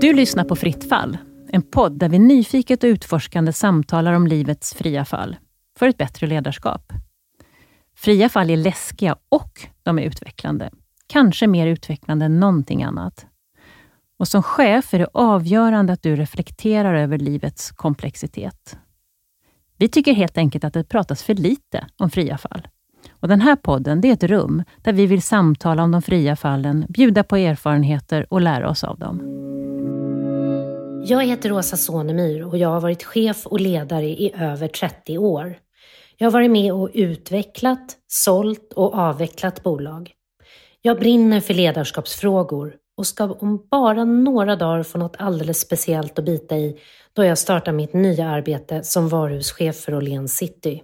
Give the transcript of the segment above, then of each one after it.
Du lyssnar på Fritt fall, en podd där vi nyfiket och utforskande samtalar om livets fria fall, för ett bättre ledarskap. Fria fall är läskiga och de är utvecklande. Kanske mer utvecklande än någonting annat. Och som chef är det avgörande att du reflekterar över livets komplexitet. Vi tycker helt enkelt att det pratas för lite om fria fall. Och Den här podden det är ett rum där vi vill samtala om de fria fallen, bjuda på erfarenheter och lära oss av dem. Jag heter Åsa Sonemyr och jag har varit chef och ledare i över 30 år. Jag har varit med och utvecklat, sålt och avvecklat bolag. Jag brinner för ledarskapsfrågor och ska om bara några dagar få något alldeles speciellt att bita i då jag startar mitt nya arbete som varuhuschef för Åhléns City.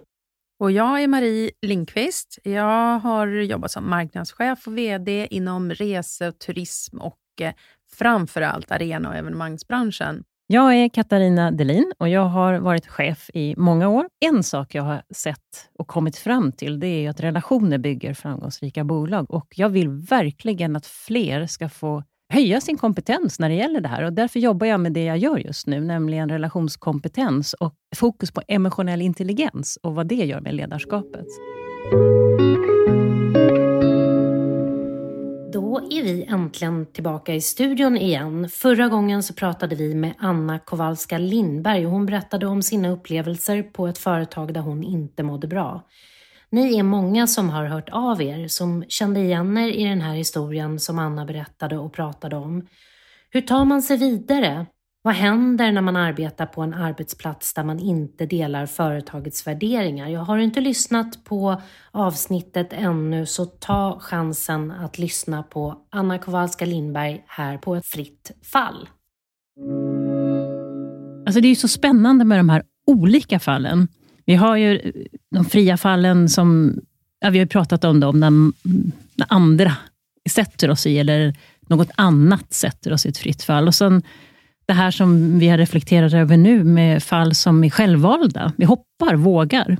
Och jag är Marie Lindqvist. Jag har jobbat som marknadschef och VD inom rese, turism och eh, framför allt arena och evenemangsbranschen. Jag är Katarina Delin och jag har varit chef i många år. En sak jag har sett och kommit fram till det är att relationer bygger framgångsrika bolag. Och Jag vill verkligen att fler ska få höja sin kompetens när det gäller det här. Och Därför jobbar jag med det jag gör just nu, nämligen relationskompetens och fokus på emotionell intelligens och vad det gör med ledarskapet. Då är vi äntligen tillbaka i studion igen. Förra gången så pratade vi med Anna Kowalska Lindberg och hon berättade om sina upplevelser på ett företag där hon inte mådde bra. Ni är många som har hört av er, som kände igen er i den här historien som Anna berättade och pratade om. Hur tar man sig vidare? Vad händer när man arbetar på en arbetsplats där man inte delar företagets värderingar? Jag har inte lyssnat på avsnittet ännu så ta chansen att lyssna på Anna Kowalska Lindberg här på ett fritt fall. Alltså det är ju så spännande med de här olika fallen. Vi har ju eh, de fria fallen som, ja, vi har pratat om dem, när, när andra sätter oss i, eller något annat sätter oss i ett fritt fall. Och sen det här som vi har reflekterat över nu med fall som är självvalda. Vi hoppar, vågar.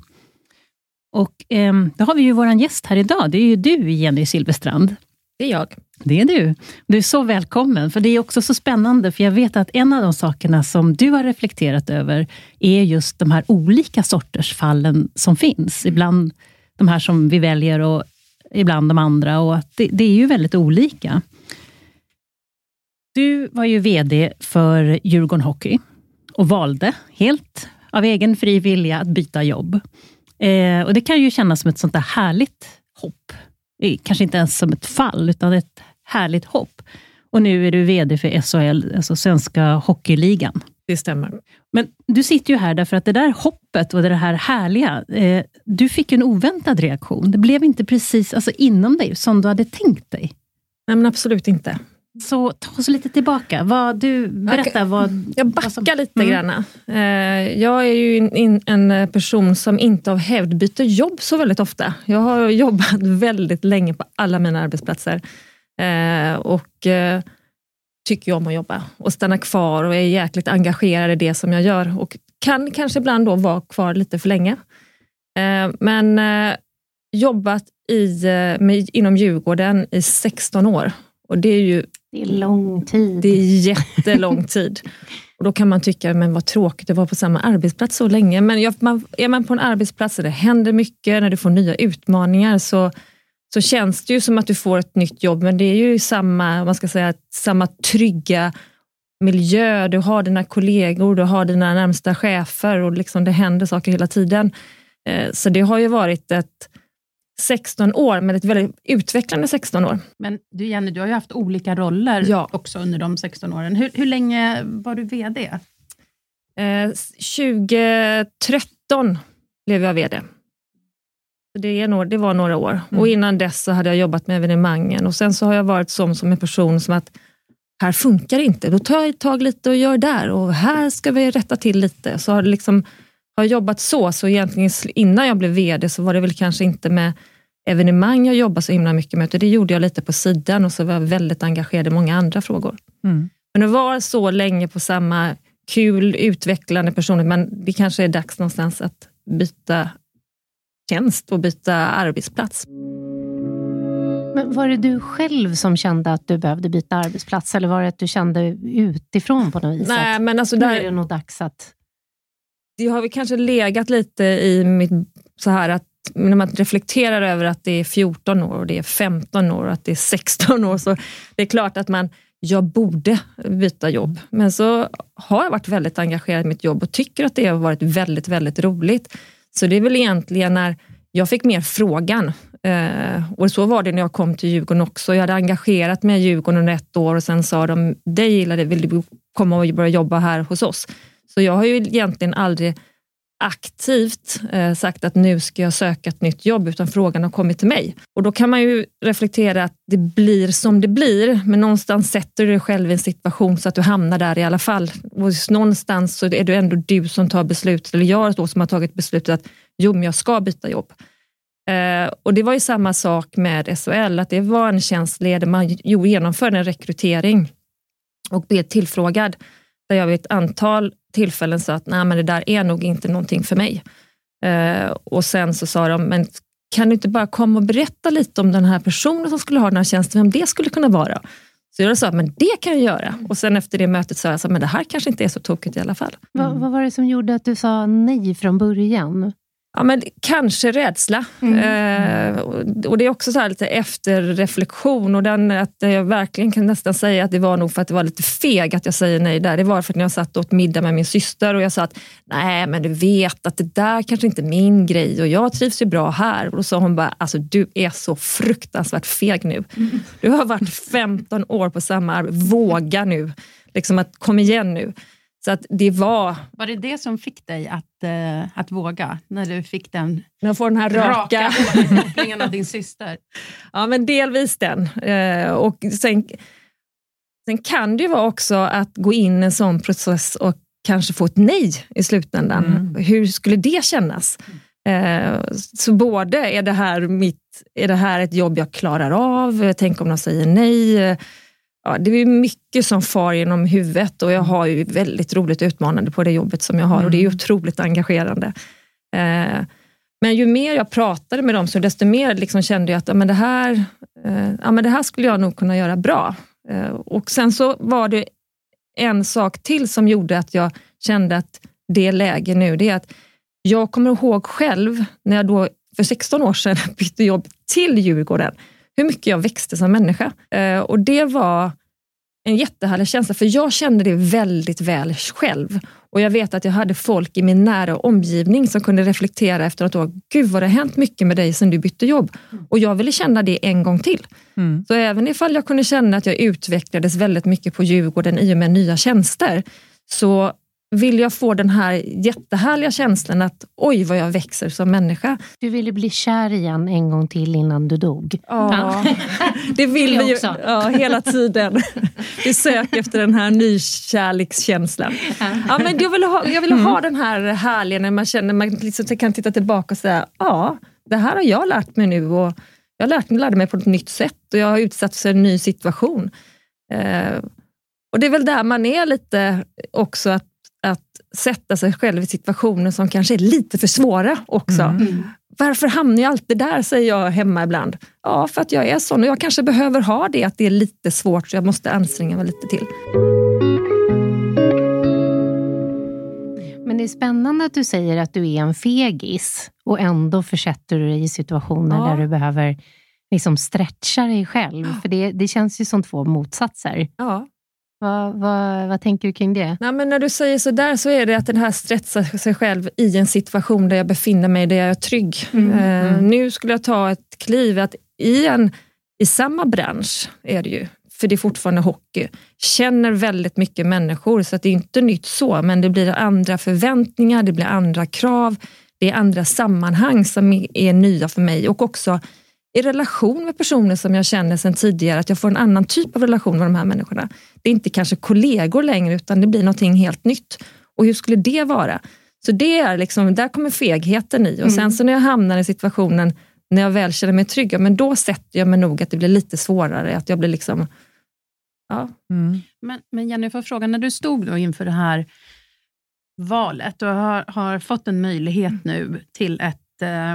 Och eh, Då har vi ju vår gäst här idag. Det är ju du, Jenny Silverstrand. Det är jag. Det är du. Du är så välkommen, för det är också så spännande, för jag vet att en av de sakerna som du har reflekterat över, är just de här olika sorters fallen som finns. Ibland de här som vi väljer och ibland de andra. och det, det är ju väldigt olika. Du var ju VD för Djurgården Hockey och valde helt av egen fri vilja att byta jobb. Eh, och Det kan ju kännas som ett sånt där härligt hopp. Kanske inte ens som ett fall, utan ett härligt hopp. Och nu är du VD för SHL, alltså Svenska Hockeyligan. Det stämmer. Men du sitter ju här därför att det där hoppet och det här härliga, eh, du fick en oväntad reaktion. Det blev inte precis alltså, inom dig som du hade tänkt dig. Nej, men absolut inte. Så ta oss lite tillbaka. Vad, du, berätta okay. vad... Jag backar som, lite mm. grann. Eh, jag är ju in, en person som inte av hävd byter jobb så väldigt ofta. Jag har jobbat väldigt länge på alla mina arbetsplatser. Eh, och eh, tycker om att jobba och stanna kvar och är jäkligt engagerad i det som jag gör. Och kan kanske ibland då vara kvar lite för länge. Men jobbat i, med, inom Djurgården i 16 år. Och det är ju det är lång tid. Det är jättelång tid. Och då kan man tycka, men vad tråkigt att vara på samma arbetsplats så länge. Men är man på en arbetsplats där det händer mycket, när du får nya utmaningar, så, så känns det ju som att du får ett nytt jobb. Men det är ju samma, man ska säga, samma trygga miljö. Du har dina kollegor, du har dina närmsta chefer och liksom det händer saker hela tiden. Eh, så det har ju varit ett 16 år, men ett väldigt utvecklande 16 år. Men du Jenny, du har ju haft olika roller ja. också under de 16 åren. Hur, hur länge var du VD? Eh, 2013 blev jag VD. Det, är några, det var några år. Mm. Och Innan dess så hade jag jobbat med evenemangen och sen så har jag varit som, som en person som att här funkar inte, då tar jag tag lite och gör där och här ska vi rätta till lite. Så har det liksom har jobbat så, så egentligen innan jag blev VD så var det väl kanske inte med evenemang jag jobbade så himla mycket med, utan det gjorde jag lite på sidan och så var jag väldigt engagerad i många andra frågor. Mm. Men att vara så länge på samma kul, utvecklande personer, men det kanske är dags någonstans att byta tjänst och byta arbetsplats. Men var det du själv som kände att du behövde byta arbetsplats eller var det att du kände utifrån på något vis? Nej, men alltså där, nu är det nog dags att... Det har väl kanske legat lite i mitt så här att när man reflekterar över att det är 14 år och det är 15 år och att det är 16 år så det är klart att man jag borde byta jobb. Men så har jag varit väldigt engagerad i mitt jobb och tycker att det har varit väldigt, väldigt roligt. Så det är väl egentligen när jag fick mer frågan. Eh, och så var det när jag kom till Djurgården också. Jag hade engagerat mig i Djurgården under ett år och sen sa de, dig gillar det, vill du komma och börja jobba här hos oss? Så jag har ju egentligen aldrig aktivt eh, sagt att nu ska jag söka ett nytt jobb, utan frågan har kommit till mig. Och Då kan man ju reflektera att det blir som det blir, men någonstans sätter du dig själv i en situation så att du hamnar där i alla fall. Och någonstans så är det ändå du som tar beslutet, eller jag då som har tagit beslutet att jo, men jag ska byta jobb. Eh, och Det var ju samma sak med SHL, att det var en tjänstledig, man genomförde en rekrytering och blev tillfrågad där jag vid ett antal tillfällen sa att Nej, men det där är nog inte någonting för mig. Eh, och sen så sa de, men kan du inte bara komma och berätta lite om den här personen som skulle ha den här tjänsten, vem det skulle kunna vara? Så jag sa, men det kan jag göra. Och sen efter det mötet sa jag, men det här kanske inte är så tokigt i alla fall. Mm. Vad, vad var det som gjorde att du sa nej från början? Ja, men kanske rädsla. Mm. Eh, och Det är också så lite efterreflektion och den, att jag verkligen kan nästan säga att det var nog för att det var lite feg att jag säger nej där. Det var för att när jag satt och åt middag med min syster och jag sa att nej, men du vet att det där kanske inte är min grej och jag trivs ju bra här. Och då sa hon bara, alltså du är så fruktansvärt feg nu. Mm. Du har varit 15 år på samma arbete, våga nu. Liksom att kom igen nu. Så att det var... Var det det som fick dig att, uh, att våga? När du fick den, när jag får den här raka, raka av din syster? Ja, men delvis den. Uh, och sen, sen kan det ju vara också att gå in i en sån process och kanske få ett nej i slutändan. Mm. Hur skulle det kännas? Uh, så både är det, här mitt, är det här ett jobb jag klarar av? Tänk om de säger nej? Ja, det är mycket som far genom huvudet och jag har ju väldigt roligt utmanande på det jobbet som jag har och det är mm. otroligt engagerande. Eh, men ju mer jag pratade med dem, så desto mer liksom kände jag att ja, men det, här, eh, ja, men det här skulle jag nog kunna göra bra. Eh, och Sen så var det en sak till som gjorde att jag kände att det läge nu, det är att jag kommer ihåg själv när jag då för 16 år sedan bytte jobb till Djurgården, hur mycket jag växte som människa. Eh, och det var en jättehärlig känsla, för jag kände det väldigt väl själv. Och jag vet att jag hade folk i min nära omgivning som kunde reflektera efter år. Gud vad det har hänt mycket med dig sedan du bytte jobb. Och jag ville känna det en gång till. Mm. Så även ifall jag kunde känna att jag utvecklades väldigt mycket på Djurgården i och med nya tjänster, så vill jag få den här jättehärliga känslan att oj vad jag växer som människa. Du ville bli kär igen en gång till innan du dog. Ja, det vill vi ju ja, hela tiden. Vi söker efter den här nykärlekskänslan. Ja, men jag vill ha, jag vill ha mm. den här härliga när man känner man liksom kan titta tillbaka och säga ja, det här har jag lärt mig nu och jag lärt, lärde mig på ett nytt sätt och jag har utsatts för en ny situation. Eh, och Det är väl där man är lite också, att sätta sig själv i situationer som kanske är lite för svåra också. Mm. Varför hamnar jag alltid där, säger jag hemma ibland. Ja, för att jag är sån och jag kanske behöver ha det, att det är lite svårt så jag måste anstränga mig lite till. Men det är spännande att du säger att du är en fegis och ändå försätter du dig i situationer ja. där du behöver liksom stretcha dig själv. För det, det känns ju som två motsatser. Ja. Vad, vad, vad, tänker du kring det? Nej, men när du säger så där så är det att den här stressar sig själv i en situation där jag befinner mig, där jag är trygg. Mm, uh, mm. Nu skulle jag ta ett kliv att i, en, i samma bransch är det ju, för det är fortfarande hockey, känner väldigt mycket människor så att det är inte nytt så, men det blir andra förväntningar, det blir andra krav, det är andra sammanhang som är nya för mig och också i relation med personer som jag känner sedan tidigare, att jag får en annan typ av relation med de här människorna. Det är inte kanske kollegor längre, utan det blir någonting helt nytt. Och hur skulle det vara? Så det är liksom, där kommer fegheten i. Och mm. sen så när jag hamnar i situationen när jag väl känner mig trygg, men då sätter jag mig nog att det blir lite svårare. Att jag blir liksom... Ja. Mm. Men, men Jenny, får fråga, när du stod då inför det här valet och har, har fått en möjlighet nu till ett eh,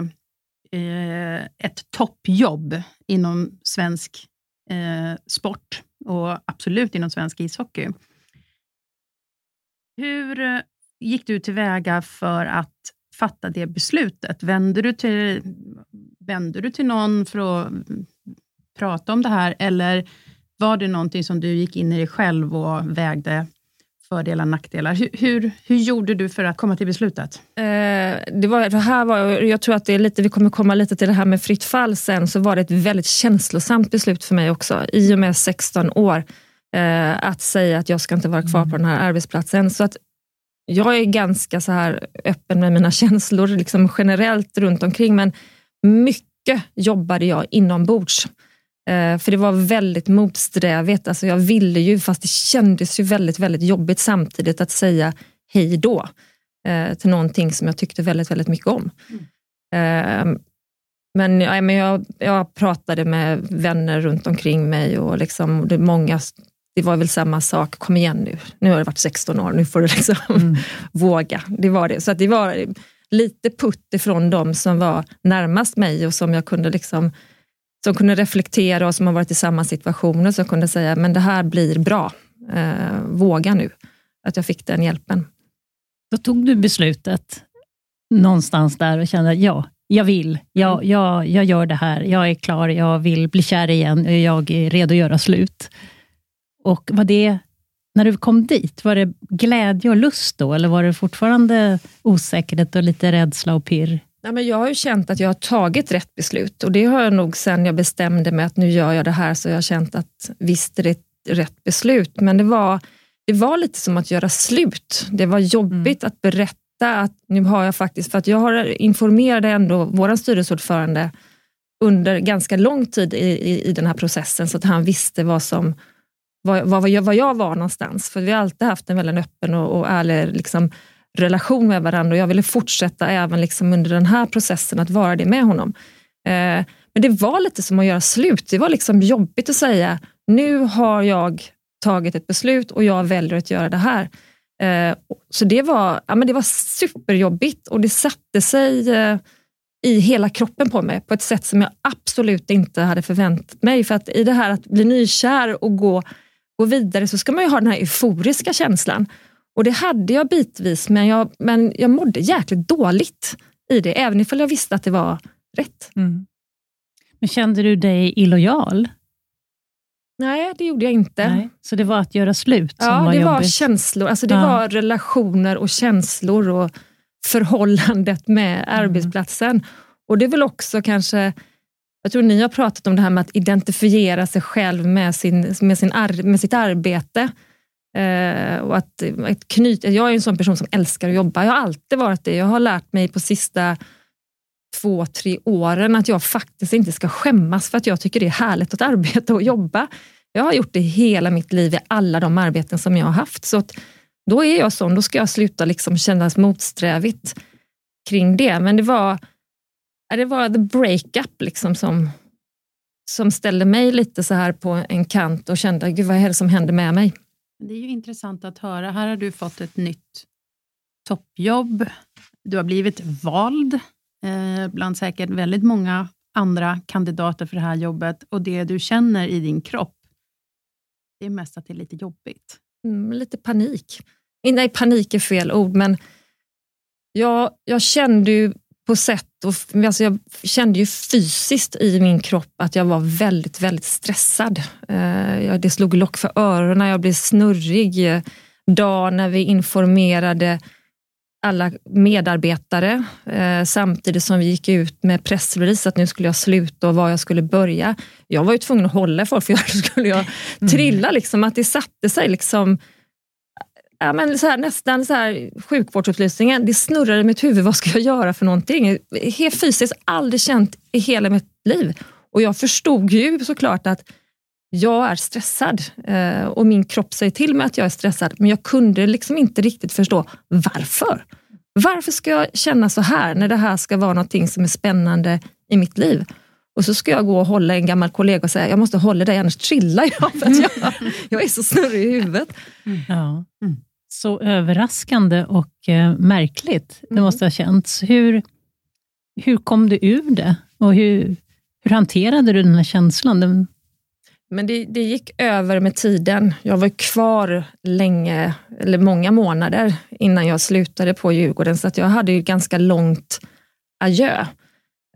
eh, ett toppjobb inom svensk eh, sport och absolut inom svensk ishockey. Hur eh, gick du tillväga för att fatta det beslutet? Vände du till, vände du till någon för att mm, prata om det här, eller var det någonting som du gick in i dig själv och vägde fördelar och nackdelar. Hur, hur, hur, gjorde du för att komma till beslutet? Eh, det var, det här var, jag tror att det är lite, vi kommer komma lite till det här med fritt fall sen, så var det ett väldigt känslosamt beslut för mig också, i och med 16 år, eh, att säga att jag ska inte vara kvar på den här arbetsplatsen. Så att jag är ganska så här öppen med mina känslor liksom generellt runt omkring, men mycket jobbade jag inombords. Eh, för det var väldigt motsträvigt. Alltså jag ville ju, fast det kändes ju väldigt, väldigt jobbigt samtidigt att säga hej då eh, till någonting som jag tyckte väldigt, väldigt mycket om. Mm. Eh, men, ja, men jag, jag, pratade med vänner runt omkring mig och liksom, det, många, det var väl samma sak, kom igen nu, nu har det varit 16 år, nu får du liksom mm. våga. Det var det. Så det var lite putt ifrån de som var närmast mig och som jag kunde liksom som kunde reflektera och som har varit i samma situationer, som kunde säga, men det här blir bra. Eh, våga nu. Att jag fick den hjälpen. Då tog du beslutet någonstans där och kände, ja, jag vill. Jag, mm. jag, jag gör det här. Jag är klar. Jag vill bli kär igen. Jag är redo att göra slut. Och var det, när du kom dit, var det glädje och lust då, eller var det fortfarande osäkerhet och lite rädsla och pirr? Ja, men jag har ju känt att jag har tagit rätt beslut och det har jag nog sen jag bestämde mig att nu gör jag det här, så jag har känt att visst är det rätt beslut. Men det var, det var lite som att göra slut. Det var jobbigt mm. att berätta att nu har jag faktiskt, för att jag har informerade ändå vår styrelseordförande under ganska lång tid i, i, i den här processen så att han visste vad som var, var, var jag var någonstans. För vi har alltid haft en väldigt öppen och, och ärlig liksom, relation med varandra och jag ville fortsätta även liksom under den här processen att vara det med honom. Eh, men det var lite som att göra slut. Det var liksom jobbigt att säga, nu har jag tagit ett beslut och jag väljer att göra det här. Eh, så det var, ja, men det var superjobbigt och det satte sig eh, i hela kroppen på mig på ett sätt som jag absolut inte hade förväntat mig. För att i det här att bli nykär och gå, gå vidare så ska man ju ha den här euforiska känslan. Och det hade jag bitvis, men jag, men jag mådde jäkligt dåligt i det, även ifall jag visste att det var rätt. Mm. Men kände du dig illojal? Nej, det gjorde jag inte. Nej, så det var att göra slut som ja, var det jobbigt? var känslor. Alltså det ja. var relationer och känslor och förhållandet med mm. arbetsplatsen. Och det är väl också kanske, jag tror ni har pratat om det här med att identifiera sig själv med, sin, med, sin ar, med sitt arbete. Eh, och att, att knyta, jag är en sån person som älskar att jobba. Jag har alltid varit det. Jag har lärt mig på sista två, tre åren att jag faktiskt inte ska skämmas för att jag tycker det är härligt att arbeta och jobba. Jag har gjort det hela mitt liv i alla de arbeten som jag har haft. Så att, då är jag sån, då ska jag sluta liksom kännas motsträvigt kring det. Men det var, det var the breakup liksom som, som ställde mig lite så här på en kant och kände, gud vad är det som händer med mig? Det är ju intressant att höra. Här har du fått ett nytt toppjobb. Du har blivit vald eh, bland säkert väldigt många andra kandidater för det här jobbet och det du känner i din kropp, det är mest att det är lite jobbigt. Mm, lite panik. Nej, panik är fel ord, men jag, jag kände ju på sätt och alltså jag kände ju fysiskt i min kropp att jag var väldigt, väldigt stressad. Eh, det slog lock för öronen, jag blev snurrig. Dag när vi informerade alla medarbetare eh, samtidigt som vi gick ut med pressrelease att nu skulle jag sluta och var jag skulle börja. Jag var ju tvungen att hålla folk för jag skulle jag mm. trilla. Liksom, att det satte sig liksom ja, men så här, nästan så här, sjukvårdsupplysningen. Det snurrar i mitt huvud. Vad ska jag göra för någonting? Helt fysiskt aldrig känt i hela mitt liv. Och jag förstod ju såklart att jag är stressad eh, och min kropp säger till mig att jag är stressad. Men jag kunde liksom inte riktigt förstå varför. Varför ska jag känna så här när det här ska vara någonting som är spännande i mitt liv? Och så ska jag gå och hålla en gammal kollega och säga, jag måste hålla dig annars trillar jag. För att jag, jag är så snurrig i huvudet. Mm. Ja. Mm. Så överraskande och eh, märkligt, det mm. måste ha känts. Hur, hur kom du ur det? Och hur, hur hanterade du den här känslan? Den... Men det, det gick över med tiden. Jag var kvar länge, eller många månader innan jag slutade på Djurgården, så att jag hade ju ganska långt adjö.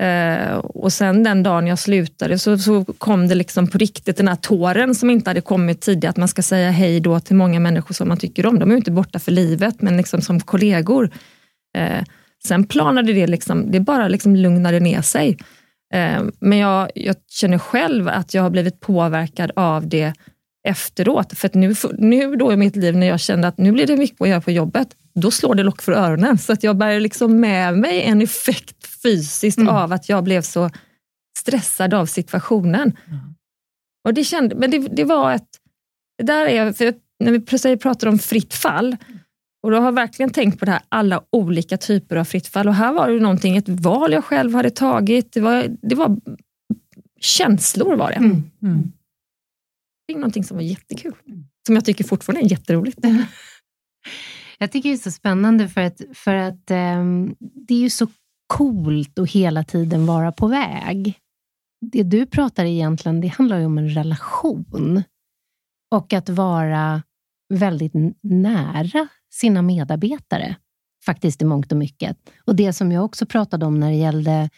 Eh, och sen den dagen jag slutade så, så kom det liksom på riktigt den här tåren som inte hade kommit tidigare, att man ska säga hej då till många människor som man tycker om. De är ju inte borta för livet, men liksom som kollegor. Eh, sen planade det, liksom, det bara liksom lugnade ner sig. Eh, men jag, jag, känner själv att jag har blivit påverkad av det efteråt. För nu, nu då i mitt liv när jag kände att nu blir det mycket att göra på jobbet, då slår det lock för öronen. Så att jag bär liksom med mig en effekt fysiskt mm. av att jag blev så stressad av situationen. Mm. Och det kände, men det, det, var ett... Det där är, för när vi pratar om fritt fall, och då har jag verkligen tänkt på det här, alla olika typer av fritt fall. Och här var det någonting, ett val jag själv hade tagit. Det var, det var känslor var det. Mm. Mm. Det är någonting som var jättekul. Som jag tycker fortfarande är jätteroligt. Jag tycker det är så spännande för att, för att um, det är ju så coolt att hela tiden vara på väg. Det du pratar egentligen, det handlar ju om en relation. Och att vara väldigt nära sina medarbetare, faktiskt i mångt och mycket. Och det som jag också pratade om när det gällde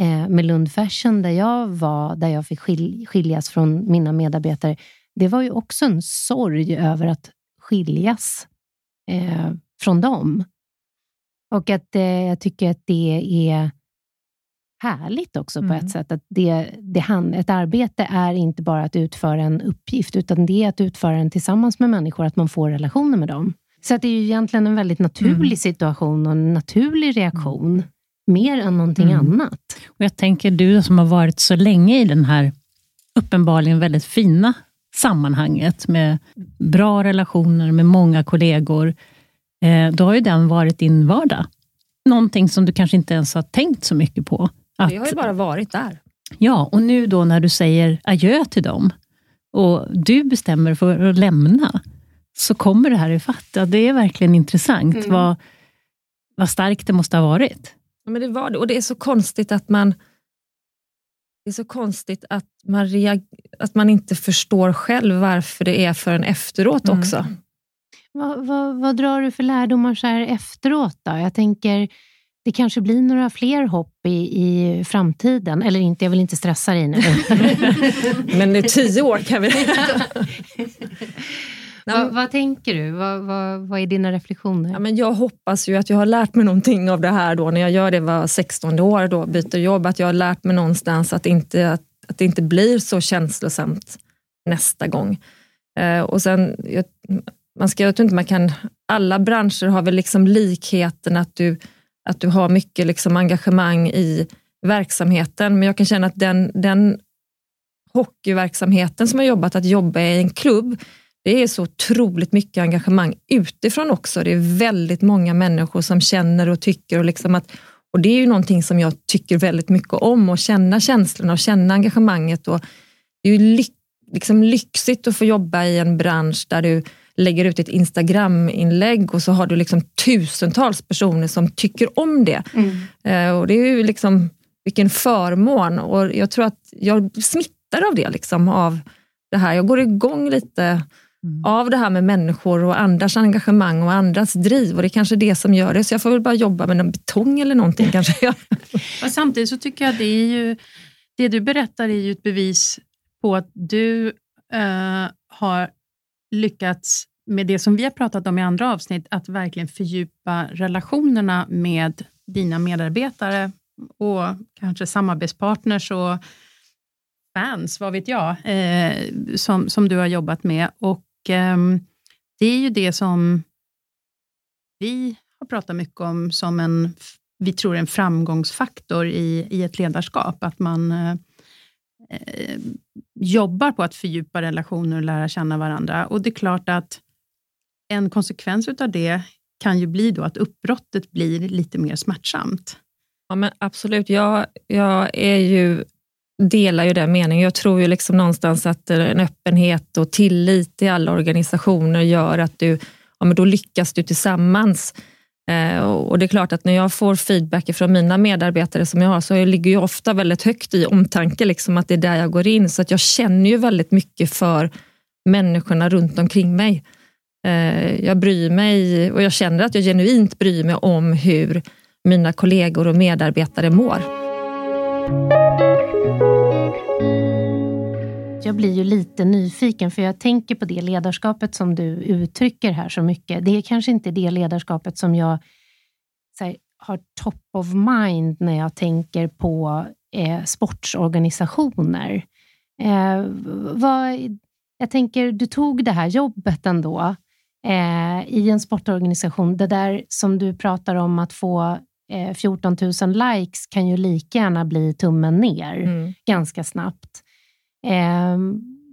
eh, med Lund Fashion, där jag var, där jag fick skil, skiljas från mina medarbetare, det var ju också en sorg över att skiljas eh, från dem. Och att eh, jag tycker att det är härligt också mm. på ett mm. sätt. Att det, det han, ett arbete är inte bara att utföra en uppgift, utan det är att utföra den tillsammans med människor, att man får relationer med dem. Så att det är ju egentligen en väldigt naturlig mm. situation och en naturlig reaktion, mer än någonting mm. annat. Och Jag tänker, du som har varit så länge i den här uppenbarligen väldigt fina sammanhanget med bra relationer med många kollegor, eh, då har ju den varit din vardag. Någonting som du kanske inte ens har tänkt så mycket på. Att, Vi har ju bara varit där. Ja, och nu då när du säger adjö till dem och du bestämmer för att lämna, så kommer det här i fatt. Ja, det är verkligen intressant mm. vad, vad starkt det måste ha varit. Ja, men det var det, och det är så konstigt att man det är så konstigt att man, att man inte förstår själv varför det är förrän efteråt mm. också. Vad, vad, vad, drar du för lärdomar så här efteråt? Då? Jag tänker, det kanske blir några fler hopp i, i framtiden. Eller inte, jag vill inte stressa dig nu. Men är tio år kan vi... vad, vad, tänker du? Vad, vad, vad, är dina reflektioner? Ja, men jag hoppas ju att jag har lärt mig någonting av det här då, när jag gör det var 16 år, då, byter jobb, att jag har lärt mig någonstans att, inte, att, att det inte blir så känslosamt nästa gång. Eh, och sen, jag, man ska, jag tror inte man kan, alla branscher har väl liksom likheten att du, att du har mycket liksom engagemang i verksamheten, men jag kan känna att den, den hockeyverksamheten som har jobbat, att jobba i en klubb, det är så otroligt mycket engagemang utifrån också. Det är väldigt många människor som känner och tycker. Och, liksom att, och Det är ju någonting som jag tycker väldigt mycket om, att känna känslorna och känna engagemanget. Och det är ju ly liksom lyxigt att få jobba i en bransch där du lägger ut ett Instagram-inlägg och så har du liksom tusentals personer som tycker om det. Mm. Uh, och Det är ju liksom, vilken förmån och jag tror att jag smittar av det. Liksom, av det här. Jag går igång lite mm. av det här med människor och andras engagemang och andras driv. Och Det är kanske det som gör det. Så jag får väl bara jobba med någon betong eller någonting kanske. och samtidigt så tycker jag att det är ju, det du berättar är ju ett bevis på att du eh, har lyckats med det som vi har pratat om i andra avsnitt, att verkligen fördjupa relationerna med dina medarbetare och kanske samarbetspartners och fans, vad vet jag, eh, som, som du har jobbat med. Och Ehm, det är ju det som vi har pratat mycket om som en, vi tror en framgångsfaktor i, i ett ledarskap. Att man eh, eh jobbar på att fördjupa relationer och lära känna varandra. Och det är klart att en konsekvens av det kan ju bli då att uppbrottet blir lite mer smärtsamt. Ja, men absolut. Jag, jag är ju delar ju den meningen. Jag tror ju liksom någonstans att eh, en öppenhet och tillit i alla organisationer gör att du, ja, men då lyckas du tillsammans Eh, och Det är klart att när jag får feedback från mina medarbetare som jag har, så ligger jag ofta väldigt högt i omtanke, liksom att det är där jag går in. Så att jag känner ju väldigt mycket för människorna runt omkring mig. Eh, jag bryr mig och jag känner att jag genuint bryr mig om hur mina kollegor och medarbetare mår. Jag blir ju lite nyfiken för jag tänker på det ledarskapet som du uttrycker här så mycket. Det är kanske inte det ledarskapet som jag här, har top of mind när jag tänker på eh, sportsorganisationer. Eh, vad, jag tänker, du tog det här jobbet ändå eh, i en sportorganisation. Det där som du pratar om att få eh, 14 000 likes kan ju lika gärna bli tummen ner mm. ganska snabbt. Eh,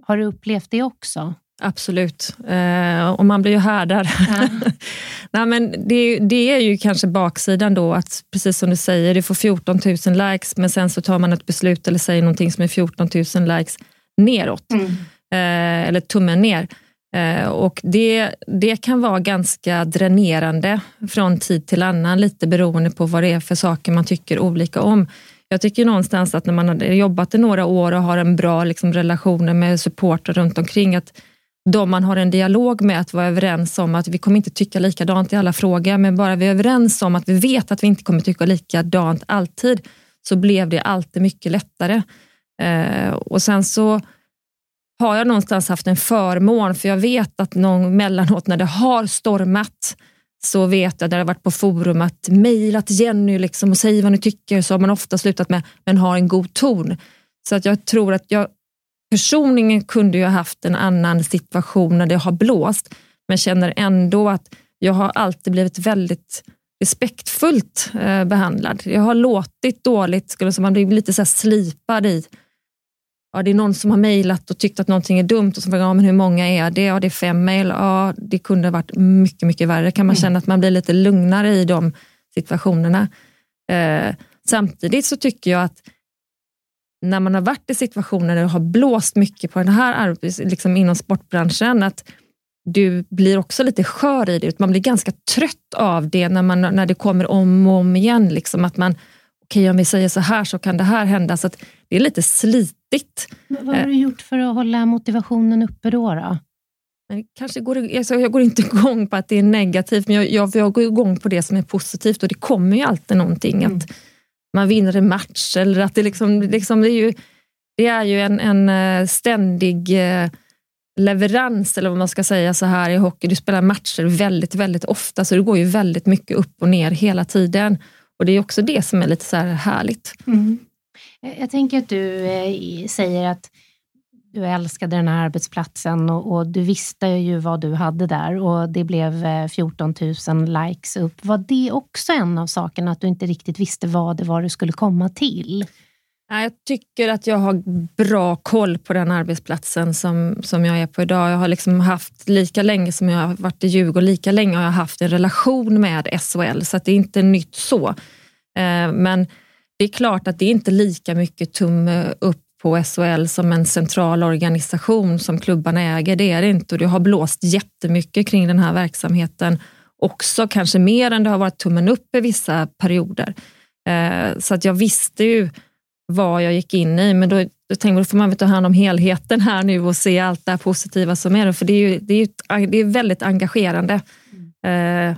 har du upplevt det också? Absolut, eh, och man blir ju härdad. Ja. Nej, men det, det, är ju kanske baksidan då, att precis som du säger, du får 14 000 likes, men sen så tar man ett beslut eller säger någonting som är 14 000 likes neråt, mm. eh, eller tummen ner. Eh, och det, det kan vara ganska dränerande från tid till annan, lite beroende på vad det är för saker man tycker olika om. Jag tycker någonstans att när man har jobbat i några år och har en bra liksom, relation med supportrar runt omkring, att de man har en dialog med att vara överens om att vi kommer inte tycka likadant i alla frågor, men bara vi är överens om att vi vet att vi inte kommer tycka likadant alltid, så blev det alltid mycket lättare. Eh, och sen så har jag någonstans haft en förmån, för jag vet att någon mellanåt när det har stormat, så vet jag, där jag varit på forum, att mejla till Jenny liksom och säga vad ni tycker, så har man ofta slutat med, men har en god ton. Så att jag tror att jag personligen kunde jag haft en annan situation när det har blåst, men känner ändå att jag har alltid blivit väldigt respektfullt eh, behandlad. Jag har låtit dåligt, skulle man blir lite så slipad i ja, det är någon som har mejlat och tyckt att någonting är dumt och så frågar ja, men hur många är det? Ja, det är fem mejl. Ja, det kunde ha varit mycket, mycket värre. Kan man mm. känna att man blir lite lugnare i de situationerna. Eh, samtidigt så tycker jag att när man har varit i situationer där det har blåst mycket på den här liksom inom sportbranschen, att du blir också lite skör i det. Man blir ganska trött av det när, man, när det kommer om och om igen. Liksom att man, okej om vi säger så här så kan det här hända. Så det är lite slitigt. Men vad har du gjort för att hålla motivationen uppe då? då? Men kanske går, alltså jag går inte igång på att det är negativt, men jag, jag, jag går igång på det som är positivt och det kommer ju alltid någonting. Mm. Att man vinner en match eller att det liksom, liksom det är ju, det är ju en, en eh, ständig eh, leverans, eller vad man ska säga så här i hockey. Du spelar matcher väldigt, väldigt ofta, så det går ju väldigt mycket upp och ner hela tiden. Och det är också det som är lite så här härligt. Mm. Jag tänker att du eh, säger att du älskade den här arbetsplatsen och, och, du visste ju vad du hade där och det blev eh, 14 000 likes upp. Var det också en av sakerna, att du inte riktigt visste vad det var du skulle komma till? Jag tycker att jag har bra koll på den arbetsplatsen som, som jag är på idag. Jag har liksom haft, lika länge som jag har varit i Djurgården, lika länge har jag haft en relation med SHL, så det är inte nytt så. Eh, men det är klart att det är inte lika mycket tumme upp på SHL som en central organisation som klubbarna äger. Det är det inte och det har blåst jättemycket kring den här verksamheten. Också kanske mer än det har varit tummen upp i vissa perioder. Eh, så att jag visste ju vad jag gick in i, men då, då tänkte jag, då får man väl ta hand om helheten här nu och se allt det positiva som är. För det är, ju, det är, det är väldigt engagerande. Mm. Eh,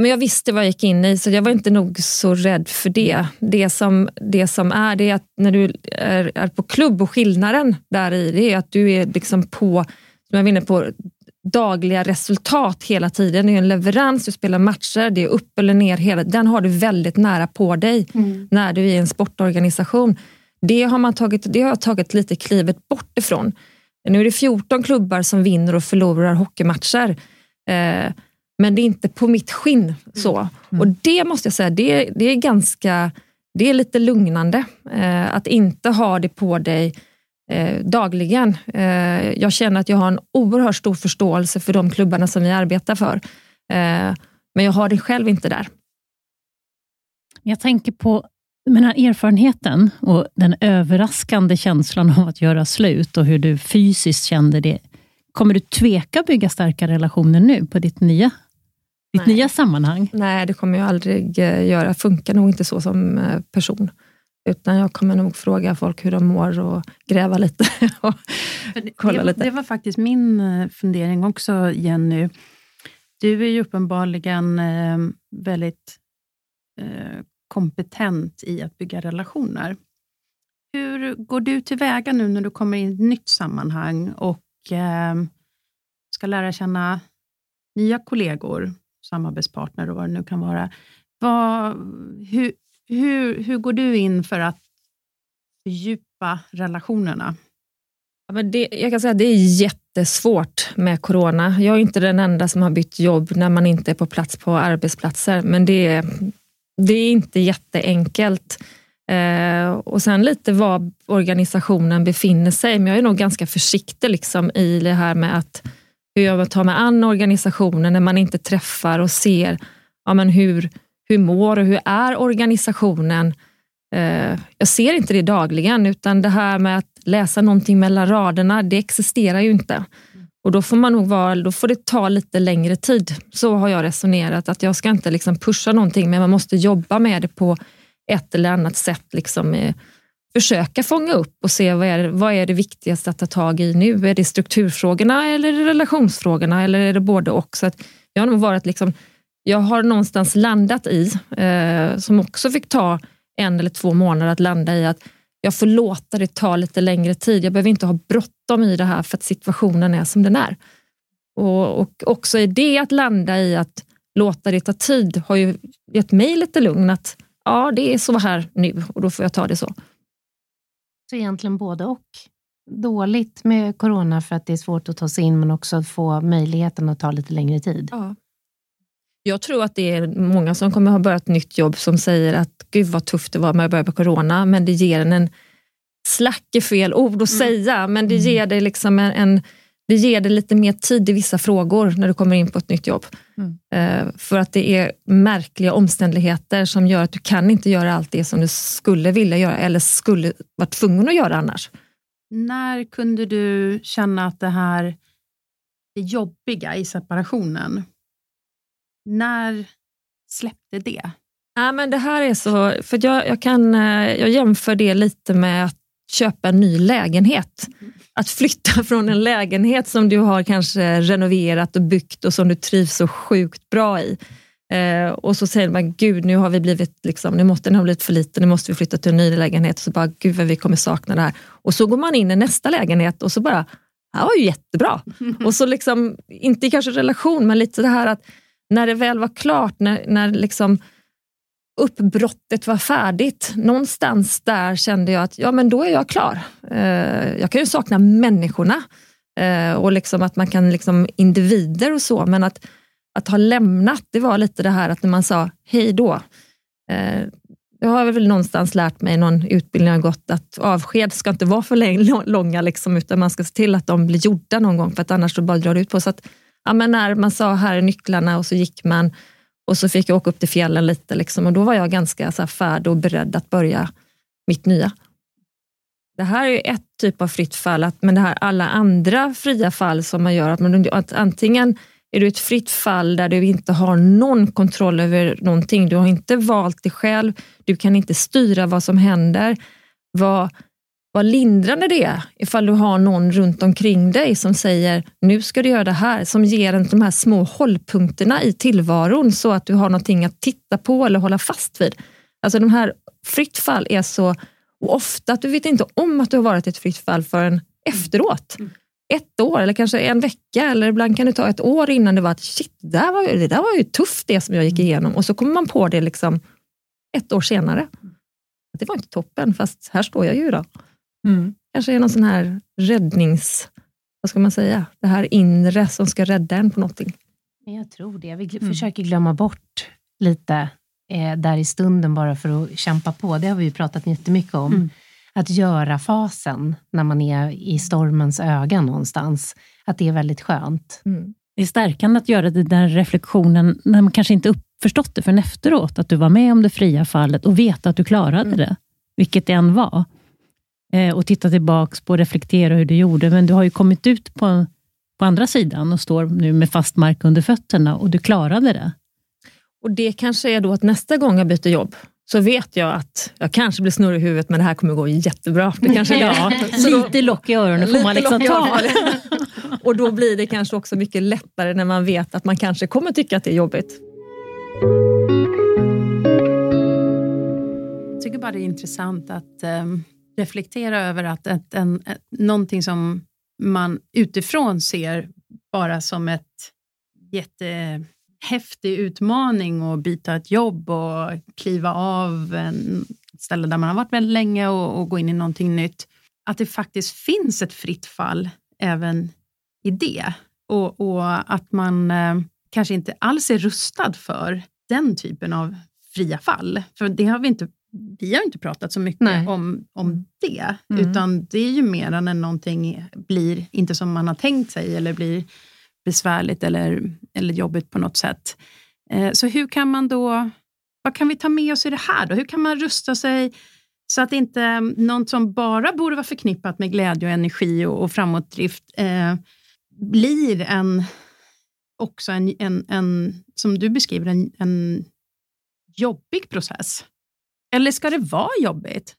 men jag visste vad jag gick in i, så jag var inte nog så rädd för det. Det som, det som är, det är att när du är, är på klubb och skillnaden där i, det är att du är liksom på, som jag var inne på, dagliga resultat hela tiden. Det är en leverans, du spelar matcher, det är upp eller ner. Hela, den har du väldigt nära på dig mm. när du är i en sportorganisation. Det har, man tagit, det har jag tagit lite klivet bort ifrån. Nu är det 14 klubbar som vinner och förlorar hockeymatcher. Eh, men det är inte på mitt skinn. så. Mm. mm. Och det måste jag säga, det, det är ganska det är lite lugnande eh, att inte ha det på dig eh, dagligen. Eh, jag känner att jag har en oerhört stor förståelse för de klubbarna som vi arbetar för. Eh, men jag har det själv inte där. Jag tänker på den här erfarenheten och den överraskande känslan av att göra slut och hur du fysiskt kände det. Kommer du tveka bygga starka relationer nu på ditt nya ditt nya sammanhang? Nej, det kommer jag aldrig eh, göra. Funkar nog inte så som eh, person. Utan jag kommer nog fråga folk hur de mår och gräva lite. och kolla det, lite. det var faktiskt min eh, fundering också, Jenny. Du är ju uppenbarligen eh, väldigt eh, kompetent i att bygga relationer. Hur går du tillväga nu när du kommer in i ett nytt sammanhang och ska lära känna nya kollegor, samarbetspartner och vad det nu kan vara? Vad, hur, hur, hur går du in för att fördjupa relationerna? Ja, men det, jag kan säga att det är jättesvårt med corona. Jag är inte den enda som har bytt jobb när man inte är på plats på arbetsplatser, men det är, det är inte jätteenkelt. Eh, och sen lite var organisationen befinner sig, men jag är nog ganska försiktig liksom i det här med att hur jag tar mig an organisationen när man inte träffar och ser ja, men hur, hur mår och hur är organisationen. Eh, jag ser inte det dagligen, utan det här med att läsa någonting mellan raderna, det existerar ju inte. Och då får, man nog vara, då får det ta lite längre tid. Så har jag resonerat, att jag ska inte liksom pusha någonting, men man måste jobba med det på ett eller annat sätt. Liksom, eh, försöka fånga upp och se vad är, vad är det viktigaste att ta tag i nu? Är det strukturfrågorna eller relationsfrågorna eller är det både och? Så att jag har nog varit liksom, jag har någonstans landat i, eh, som också fick ta en eller två månader att landa i, att jag får låta det ta lite längre tid. Jag behöver inte ha bråttom i det här för att situationen är som den är. Och, och också i det att landa i att låta det ta tid har ju gett mig lite lugn att ja, det är så här nu och då får jag ta det så. Så egentligen både och. Dåligt med corona för att det är svårt att ta sig in men också att få möjligheten att ta lite längre tid. Ja. Jag tror att det är många som kommer ha börjat nytt jobb som säger att gud vad tufft det var med att börja på corona, men det ger en en slack är fel ord att Mm. säga, men det ger dig liksom en, en det ger dig lite mer tid i vissa frågor när du kommer in på ett nytt jobb. Mm. Eh, för att det är märkliga omständigheter som gör att du kan inte göra allt det som du skulle vilja göra eller skulle vara tvungen att göra annars. När kunde du känna att det här det jobbiga i separationen, när släppte det? Ja, men det här är så, för jag, jag, kan, eh, jag jämför det lite med att köpa en ny lägenhet. Att flytta från en lägenhet som du har kanske renoverat och byggt och som du trivs så sjukt bra i. Eh, och så säger man, gud nu har vi blivit, liksom, nu måste den ha blivit för liten, nu måste vi flytta till en ny lägenhet. Och så bara, gud vad vi kommer sakna det här. Och så går man in i nästa lägenhet och så bara, det här var ju jättebra. Och så liksom, inte kanske relation, men lite det här att när det väl var klart, när, när liksom uppbrottet var färdigt, någonstans där kände jag att ja, men då är jag klar. Eh, jag kan ju sakna människorna eh, och liksom att man kan liksom individer och så, men att, att ha lämnat, det var lite det här att när man sa hej då. Eh, jag har väl någonstans lärt mig någon utbildning jag gått att avsked ska inte vara för långa, liksom, utan man ska se till att de blir gjorda någon gång, för att annars så bara drar det ut på. Så att, ja, men när man sa här är nycklarna och så gick man och så fick jag åka upp till fjällen lite liksom, och då var jag ganska så här, färdig och beredd att börja mitt nya. Det här är ett typ av fritt fall, att, men det här alla andra fria fall som man gör, att, man, att antingen är du ett fritt fall där du inte har någon kontroll över någonting, du har inte valt det själv, du kan inte styra vad som händer. Vad, vad lindrande det är ifall du har någon runt omkring dig som säger nu ska du göra det här, som ger en de här små hållpunkterna i tillvaron så att du har någonting att titta på eller hålla fast vid. Alltså de här fritt fall är så, och ofta att du vet inte om att du har varit ett fritt fall förrän efteråt. Ett år eller kanske en vecka eller ibland kan det ta ett år innan det var att shit, det där var, ju- det där var ju tufft det som jag gick igenom och så kommer man på det liksom ett år senare. Det var inte toppen, fast här står jag ju idag. Mm. Kanske är någon sån här räddnings... Vad ska man säga? Det här inre som ska rädda en på någonting. Jag tror det. Vi gl- Mm. försöker glömma bort lite eh, där i stunden bara för att kämpa på. Det har vi ju pratat jättemycket om. Mm. Att göra-fasen när man är i stormens öga någonstans. Att det är väldigt skönt. Det är stärkande att göra den där reflektionen när man kanske inte förstått det förrän efteråt, att du var med om det fria fallet och veta att du klarade Mm. det, vilket det än var. Eh, och titta tillbaks på och reflektera hur du gjorde, men du har ju kommit ut på, på andra sidan och står nu med fast mark under fötterna och du klarade det. Och Det kanske är då att nästa gång jag byter jobb så vet jag att jag kanske blir snurrig i huvudet men det här kommer gå jättebra. Det kanske ja, lite lock i öronen får man liksom ta. och då blir det kanske också mycket lättare när man vet att man kanske kommer tycka att det är jobbigt. Jag tycker bara det är intressant att um, reflektera över att ett, en, ett, någonting som man utifrån ser bara som ett jättehäftig utmaning att byta ett jobb och kliva av ett ställe där man har varit väldigt länge och, och gå in i någonting nytt. Att det faktiskt finns ett fritt fall även i det och, och att man eh, kanske inte alls är rustad för den typen av fria fall. För det har vi inte vi har inte pratat så mycket om, om det, mm. utan det är ju mer när någonting blir inte som man har tänkt sig eller blir besvärligt eller, eller jobbigt på något sätt. Eh, så hur kan man då, vad kan vi ta med oss i det här då? Hur kan man rusta sig så att inte något som bara borde vara förknippat med glädje och energi och, och framåtdrift eh, blir en, också en, en, en, som du beskriver, en, en jobbig process? Eller ska det vara jobbigt?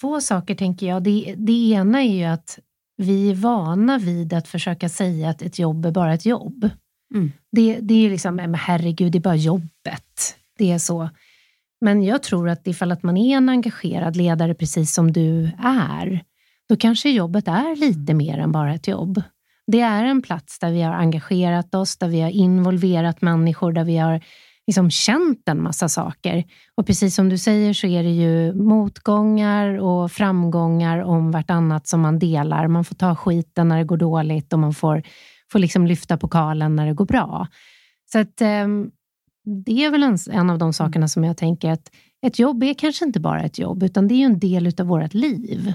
Två saker tänker jag. Det, det ena är ju att vi är vana vid att försöka säga att ett jobb är bara ett jobb. Mm. Det, det är liksom, men herregud, det är bara jobbet. Det är så. Men jag tror att ifall att man är en engagerad ledare precis som du är, då kanske jobbet är lite mer än bara ett jobb. Det är en plats där vi har engagerat oss, där vi har involverat människor, där vi har liksom känt en massa saker. Och precis som du säger så är det ju motgångar och framgångar om vartannat som man delar. Man får ta skiten när det går dåligt och man får, får liksom lyfta pokalen när det går bra. Så att, eh, det är väl en, en av de sakerna som jag tänker att ett jobb är kanske inte bara ett jobb, utan det är ju en del av vårt liv.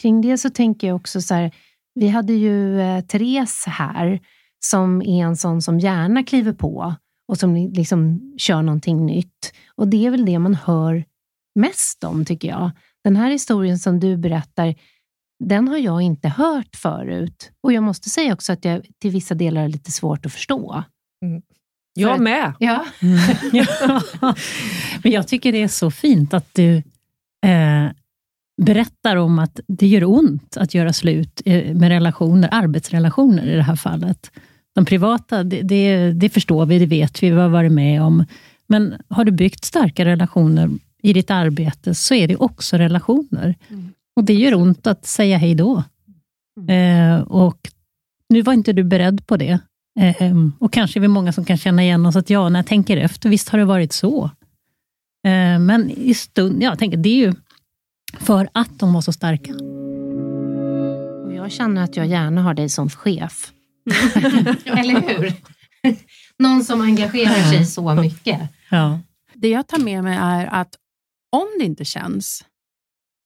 Kring det så tänker jag också så här, vi hade ju eh, Therese här, som är en sån som gärna kliver på och som liksom kör någonting nytt. Och det är väl det man hör mest om, tycker jag. Den här historien som du berättar, den har jag inte hört förut. Och jag måste säga också att jag till vissa delar är lite svårt att förstå. Mm. Jag För, med. Ja. ja. Men jag tycker det är så fint att du eh, berättar om att det gör ont att göra slut eh, med relationer, arbetsrelationer i det här fallet. De privata, det, det, det, förstår vi, det vet vi, vi har varit med om. Men har du byggt starka relationer i ditt arbete, så är det också relationer. Mm. Och det gör ont att säga hej då. Mm. Eh, och nu var inte du beredd på det. Eh, och kanske är vi många som kan känna igen oss, att ja, när jag tänker efter, visst har det varit så. Eh, men i stund, ja, jag tänker, det är ju för att de var så starka. Jag känner att jag gärna har dig som chef. Mm. Eller hur? Någon som engagerar sig så mycket. Ja. Det jag tar med mig är att om det inte känns,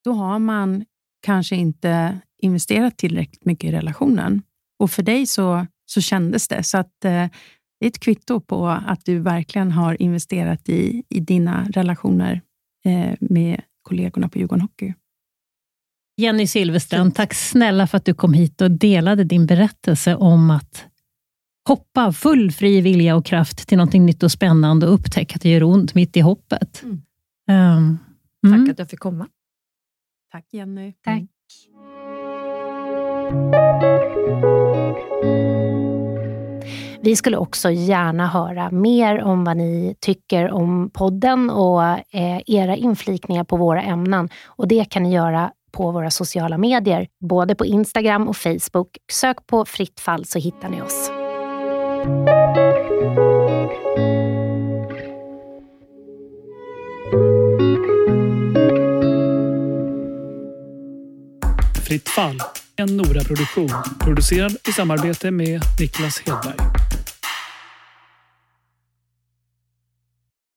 då har man kanske inte investerat tillräckligt mycket i relationen. Och för dig så, så kändes det. Så att, eh, det är ett kvitto på att du verkligen har investerat i, i dina relationer eh, med kollegorna på Djurgården Hockey. Jenny Silverstrand, tack snälla för att du kom hit och delade din berättelse om att hoppa full fri vilja och kraft till någonting nytt och spännande och upptäcka att det gör ont mitt i hoppet. Mm. Um, tack mm. att jag fick komma. Tack Jenny. Tack. Vi skulle också gärna höra mer om vad ni tycker om podden och eh, era inflikningar på våra ämnen. Och Det kan ni göra på våra sociala medier, både på Instagram och Facebook. Sök på Fritt fall så hittar ni oss. Fritt fall, en Nora-produktion. Producerad i samarbete med Niklas Hedberg.